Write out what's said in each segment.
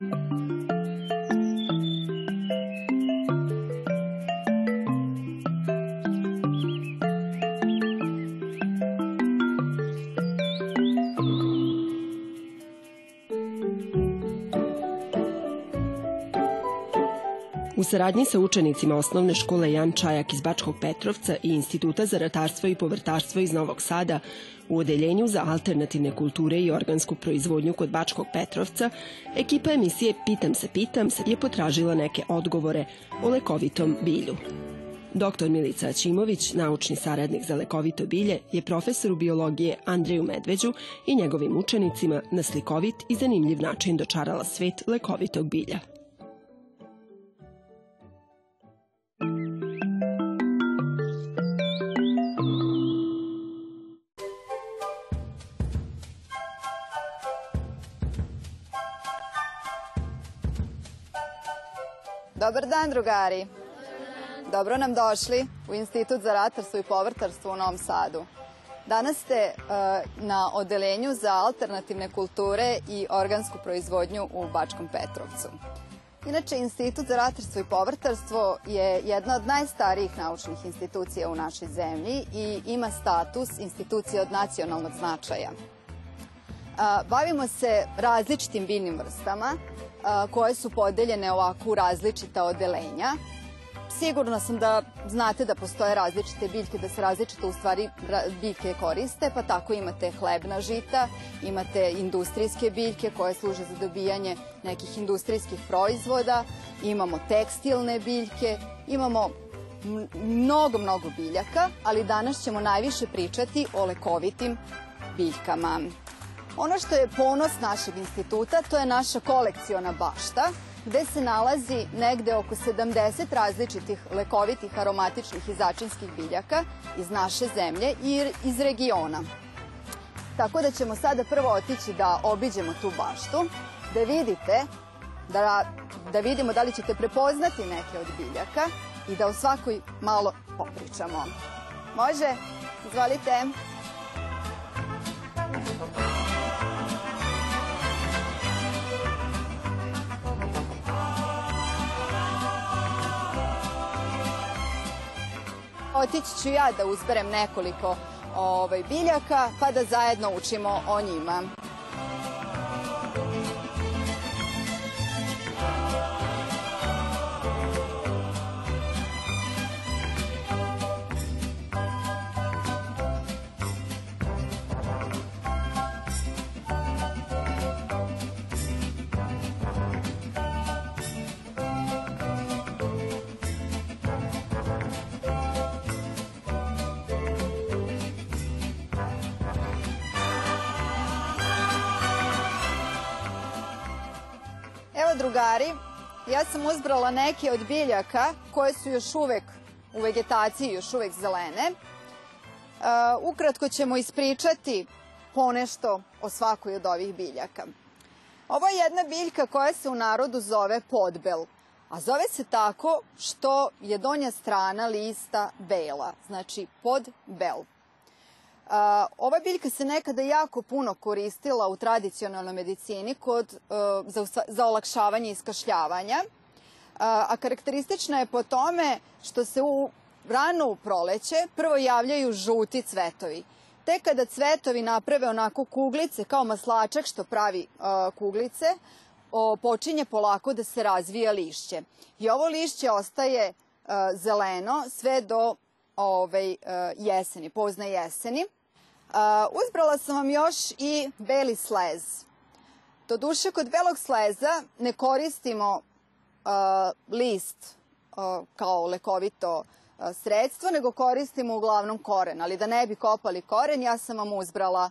Thank you. Saradnji sa učenicima osnovne škole Jan Čajak iz Bačkog Petrovca i Instituta za ratarstvo i povrtarstvo iz Novog Sada u Odeljenju za alternativne kulture i organsku proizvodnju kod Bačkog Petrovca, ekipa emisije Pitam se pitam je potražila neke odgovore o lekovitom bilju. Dr. Milica Ćimović, naučni saradnik za lekovito bilje, je profesoru biologije Andreju Medveđu i njegovim učenicima na slikovit i zanimljiv način dočarala svet lekovitog bilja. Dobar dan, drugari. Dobro nam došli u Institut za ratarstvo i povrtarstvo u Novom Sadu. Danas ste uh, na odelenju za alternativne kulture i organsku proizvodnju u Bačkom Petrovcu. Inače, Institut za ratarstvo i povrtarstvo je jedna od najstarijih naučnih institucija u našoj zemlji i ima status institucije od nacionalnog značaja. Bavimo se različitim biljnim vrstama, koje su podeljene ovako u različita odelenja. Sigurno sam da znate da postoje različite biljke, da se različite u stvari biljke koriste, pa tako imate hlebna žita, imate industrijske biljke koje služe za dobijanje nekih industrijskih proizvoda, imamo tekstilne biljke, imamo mnogo, mnogo biljaka, ali danas ćemo najviše pričati o lekovitim biljkama. Ono što je ponos našeg instituta, to je naša kolekciona bašta, gde se nalazi negde oko 70 različitih lekovitih aromatičnih i začinskih biljaka iz naše zemlje i iz regiona. Tako da ćemo sada prvo otići da obiđemo tu baštu, da vidite, da, da vidimo da li ćete prepoznati neke od biljaka i da o svakoj malo popričamo. Može? Izvolite. Otići ću ja da uzberem nekoliko ovaj, biljaka pa da zajedno učimo o njima. Drugari, ja sam uzbrala neke od biljaka koje su još uvek u vegetaciji, još uvek zelene. Uh, ukratko ćemo ispričati ponešto o svakoj od ovih biljaka. Ovo je jedna biljka koja se u narodu zove podbel, a zove se tako što je donja strana lista bela, znači podbel. Ova biljka se nekada jako puno koristila u tradicionalnoj medicini kod, za, za olakšavanje iskašljavanja, a karakteristična je po tome što se u rano u proleće prvo javljaju žuti cvetovi. Tek kada cvetovi naprave onako kuglice, kao maslačak što pravi kuglice, počinje polako da se razvija lišće. I ovo lišće ostaje zeleno sve do ovaj, jeseni, pozne jeseni. Uzbrala sam vam još i beli slez. Doduše, kod belog sleza ne koristimo list kao lekovito sredstvo, nego koristimo uglavnom koren. Ali da ne bi kopali koren, ja sam vam uzbrala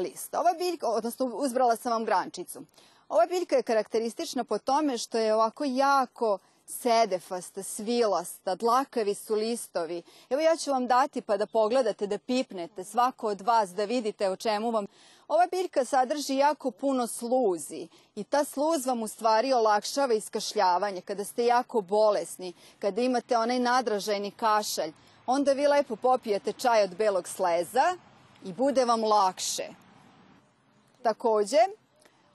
list. Ova biljka, odnosno uzbrala sam vam grančicu. Ova biljka je karakteristična po tome što je ovako jako sedefasta, svilasta, dlakavi su listovi. Evo ja ću vam dati pa da pogledate, da pipnete, svako od vas da vidite o čemu vam... Ova biljka sadrži jako puno sluzi i ta sluz vam u stvari olakšava iskašljavanje. Kada ste jako bolesni, kada imate onaj nadražajni kašalj, onda vi lepo popijete čaj od belog sleza i bude vam lakše. Takođe,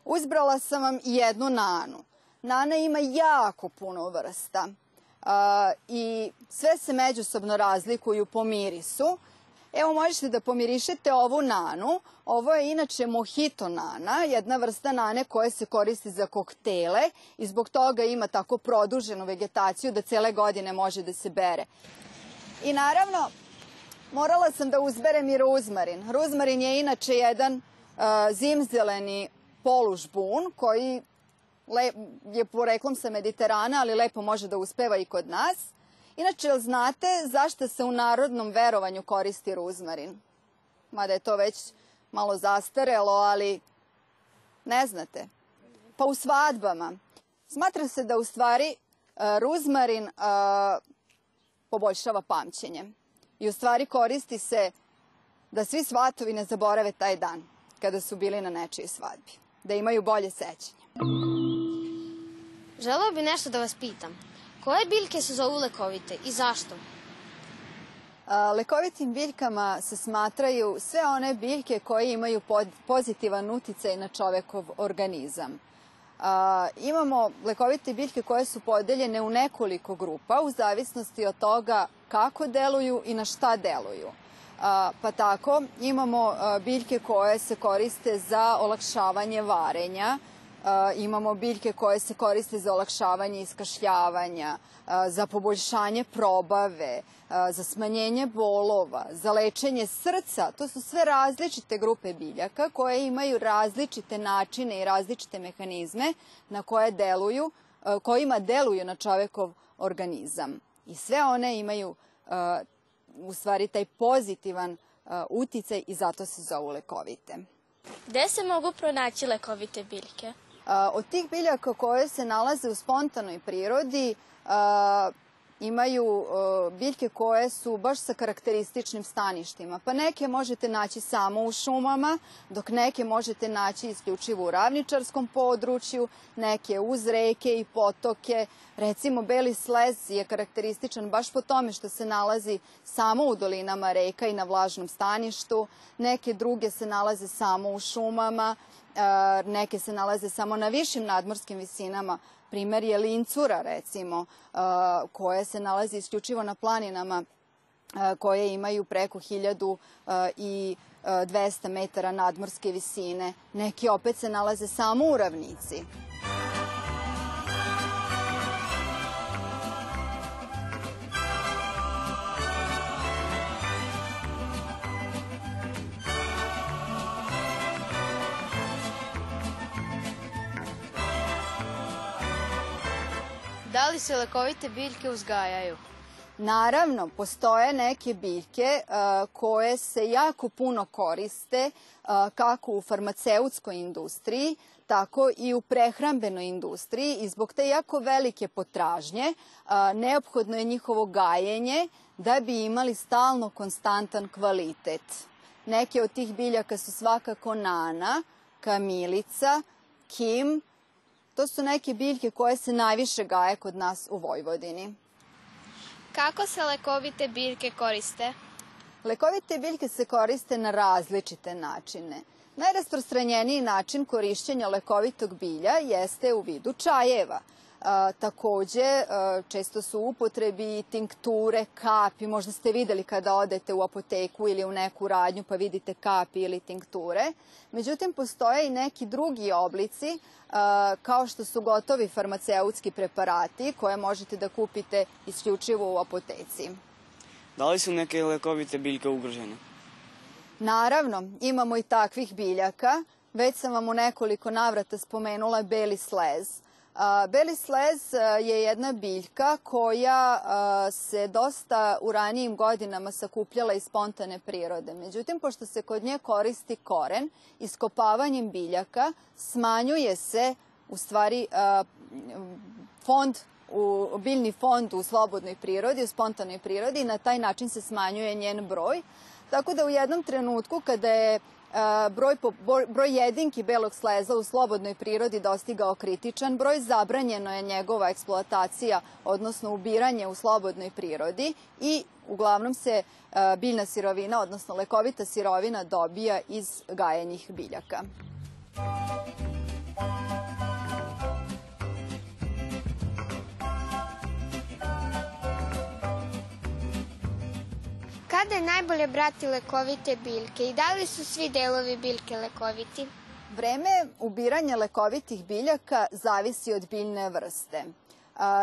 uzbrala sam vam jednu nanu. Nana ima jako puno vrsta i sve se međusobno razlikuju po mirisu. Evo možete da pomirišete ovu nanu. Ovo je inače mojito nana, jedna vrsta nane koja se koristi za koktele i zbog toga ima tako produženu vegetaciju da cele godine može da se bere. I naravno, morala sam da uzberem i ruzmarin. Ruzmarin je inače jedan uh, zimzeleni polužbun koji je poreklom sa Mediterana, ali lepo može da uspeva i kod nas. Inače, znate zašto se u narodnom verovanju koristi ruzmarin? Mada je to već malo zastarelo, ali ne znate. Pa u svadbama. Smatra se da u stvari uh, ruzmarin uh, poboljšava pamćenje. I u stvari koristi se da svi svatovi ne zaborave taj dan kada su bili na nečiji svadbi. Da imaju bolje sećanje. Želeo bi nešto da vas pitam. Koje biljke se zovu lekovite i zašto? Lekovitim biljkama se smatraju sve one biljke koje imaju pozitivan uticaj na čovekov organizam. Imamo lekovite biljke koje su podeljene u nekoliko grupa u zavisnosti od toga kako deluju i na šta deluju. Pa tako imamo biljke koje se koriste za olakšavanje varenja, imamo biljke koje se koriste za olakšavanje iskašljavanja, za poboljšanje probave, za smanjenje bolova, za lečenje srca. To su sve različite grupe biljaka koje imaju različite načine i različite mehanizme na koje deluju, kojima deluju na čovekov organizam. I sve one imaju u stvari taj pozitivan uticaj i zato se zovu lekovite. Gde se mogu pronaći lekovite biljke? Od tih biljaka koje se nalaze u spontanoj prirodi imaju biljke koje su baš sa karakterističnim staništima. Pa neke možete naći samo u šumama, dok neke možete naći isključivo u ravničarskom području, neke uz reke i potoke. Recimo, beli slez je karakterističan baš po tome što se nalazi samo u dolinama reka i na vlažnom staništu. Neke druge se nalaze samo u šumama, neke se nalaze samo na višim nadmorskim visinama. Primer je lincura, recimo, koja se nalazi isključivo na planinama koje imaju preko 1000 i 200 metara nadmorske visine. Neki opet se nalaze samo u ravnici. Da li se lekovite biljke uzgajaju? Naravno, postoje neke biljke uh, koje se jako puno koriste uh, kako u farmaceutskoj industriji, tako i u prehrambenoj industriji i zbog te jako velike potražnje uh, neophodno je njihovo gajenje da bi imali stalno konstantan kvalitet. Neke od tih biljaka su svakako nana, kamilica, kim, To su neke biljke koje se najviše gaje kod nas u Vojvodini. Kako se lekovite biljke koriste? Lekovite biljke se koriste na različite načine. Najrasprostranjeniji način korišćenja lekovitog bilja jeste u vidu čajeva – A, takođe, a, često su upotrebi tinkture, kapi, možda ste videli kada odete u apoteku ili u neku radnju pa vidite kapi ili tinkture. Međutim, postoje i neki drugi oblici, a, kao što su gotovi farmaceutski preparati koje možete da kupite isključivo u apoteci. Da li su neke lekovite biljke ugrožene? Naravno, imamo i takvih biljaka. Već sam vam u nekoliko navrata spomenula beli slez. Beli slez je jedna biljka koja se dosta u ranijim godinama sakupljala iz spontane prirode. Međutim, pošto se kod nje koristi koren, iskopavanjem biljaka smanjuje se u stvari fond u biljni fond u slobodnoj prirodi, u spontanoj prirodi i na taj način se smanjuje njen broj. Tako da u jednom trenutku kada je broj, po, broj jedinki belog sleza u slobodnoj prirodi dostigao kritičan broj, zabranjeno je njegova eksploatacija, odnosno ubiranje u slobodnoj prirodi i uglavnom se biljna sirovina, odnosno lekovita sirovina dobija iz gajenjih biljaka. Je najbolje brati lekovite biljke i da li su svi delovi biljke lekoviti? Vreme ubiranja lekovitih biljaka zavisi od biljne vrste.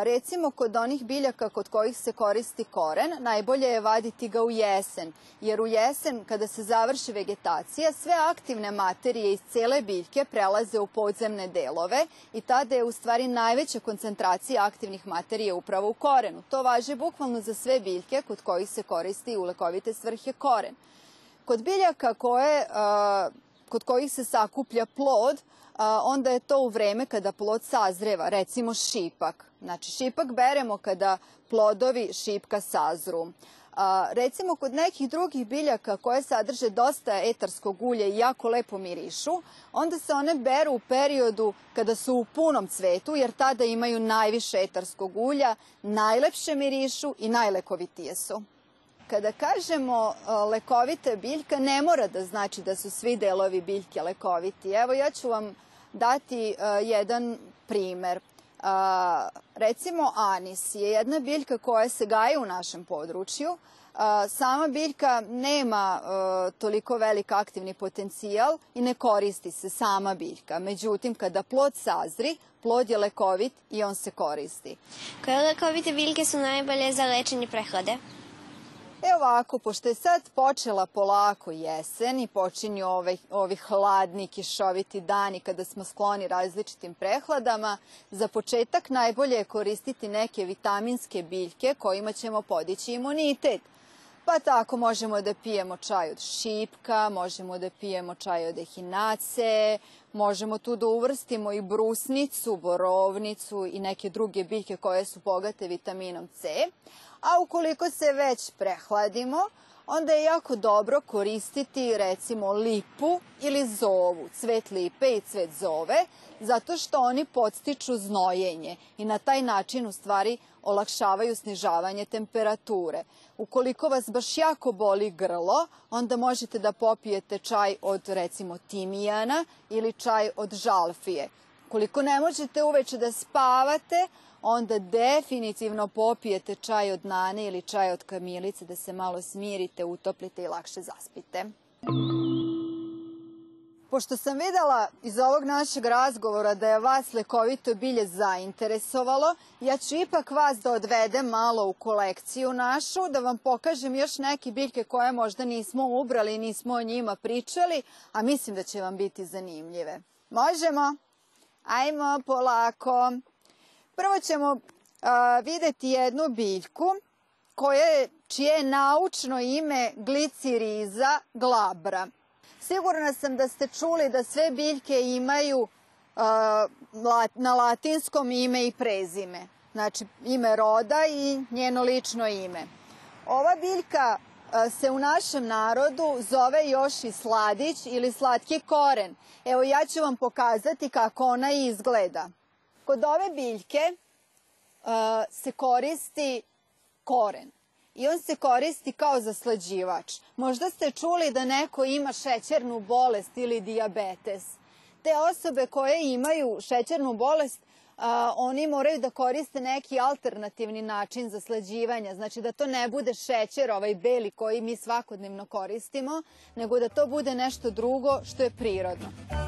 Recimo, kod onih biljaka kod kojih se koristi koren, najbolje je vaditi ga u jesen, jer u jesen, kada se završi vegetacija, sve aktivne materije iz cele biljke prelaze u podzemne delove i tada je u stvari najveća koncentracija aktivnih materija upravo u korenu. To važe bukvalno za sve biljke kod kojih se koristi u lekovite svrhe koren. Kod biljaka koje, kod kojih se sakuplja plod, onda je to u vreme kada plod sazreva, recimo šipak. Znači, šipak beremo kada plodovi šipka sazru. Recimo, kod nekih drugih biljaka koje sadrže dosta etarskog ulja i jako lepo mirišu, onda se one beru u periodu kada su u punom cvetu, jer tada imaju najviše etarskog ulja, najlepše mirišu i najlekovitije su. Kada kažemo lekovita biljka, ne mora da znači da su svi delovi biljke lekoviti. Evo, ja ću vam dati jedan primer. Recimo, anis je jedna biljka koja se gaje u našem području. Sama biljka nema toliko velik aktivni potencijal i ne koristi se sama biljka. Međutim, kada plod sazri, plod je lekovit i on se koristi. Koje lekovite biljke su najbolje za lečenje prehlade? E ovako, pošto je sad počela polako jesen i počinju ovaj, ovi hladni, kišoviti dani kada smo skloni različitim prehladama, za početak najbolje je koristiti neke vitaminske biljke kojima ćemo podići imunitet. Pa tako možemo da pijemo čaj od šipka, možemo da pijemo čaj od ehinace, možemo tu da uvrstimo i brusnicu, borovnicu i neke druge biljke koje su bogate vitaminom C a ukoliko se već prehladimo, onda je jako dobro koristiti recimo lipu ili zovu, cvet lipe i cvet zove, zato što oni podstiču znojenje i na taj način u stvari olakšavaju snižavanje temperature. Ukoliko vas baš jako boli grlo, onda možete da popijete čaj od recimo timijana ili čaj od žalfije. Koliko ne možete uveče da spavate, onda definitivno popijete čaj od nane ili čaj od kamilice da se malo smirite, utoplite i lakše zaspite. Pošto sam videla iz ovog našeg razgovora da je vas lekovito bilje zainteresovalo, ja ću ipak vas da odvedem malo u kolekciju našu, da vam pokažem još neke biljke koje možda nismo ubrali nismo o njima pričali, a mislim da će vam biti zanimljive. Možemo? Ajmo polako. Prvo ćemo a, videti jednu biljku koje, čije je naučno ime gliciriza glabra. Sigurna sam da ste čuli da sve biljke imaju a, na latinskom ime i prezime. Znači ime roda i njeno lično ime. Ova biljka se u našem narodu zove još i sladić ili slatki koren. Evo ja ću vam pokazati kako ona izgleda. Kod ove biljke se koristi koren i on se koristi kao zaslađivač. Možda ste čuli da neko ima šećernu bolest ili diabetes. Te osobe koje imaju šećernu bolest a, oni moraju da koriste neki alternativni način za slađivanje, znači da to ne bude šećer, ovaj beli koji mi svakodnevno koristimo, nego da to bude nešto drugo što je prirodno.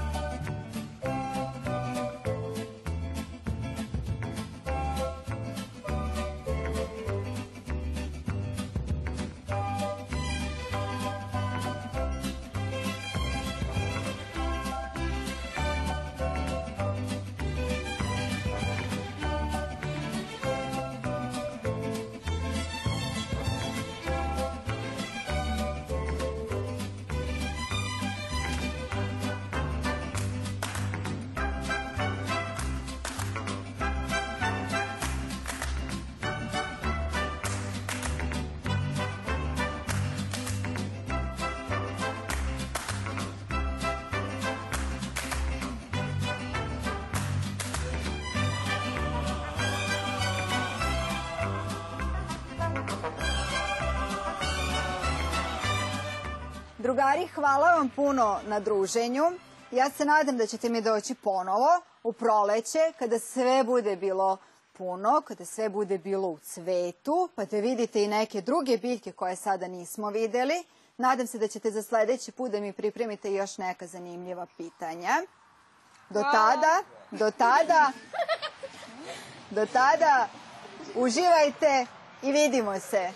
Drugari, hvala vam puno na druženju. Ja se nadam da ćete mi doći ponovo u proleće, kada sve bude bilo puno, kada sve bude bilo u cvetu, pa da vidite i neke druge biljke koje sada nismo videli. Nadam se da ćete za sledeći put da mi pripremite još neka zanimljiva pitanja. Do tada, do tada, do tada, uživajte i vidimo se.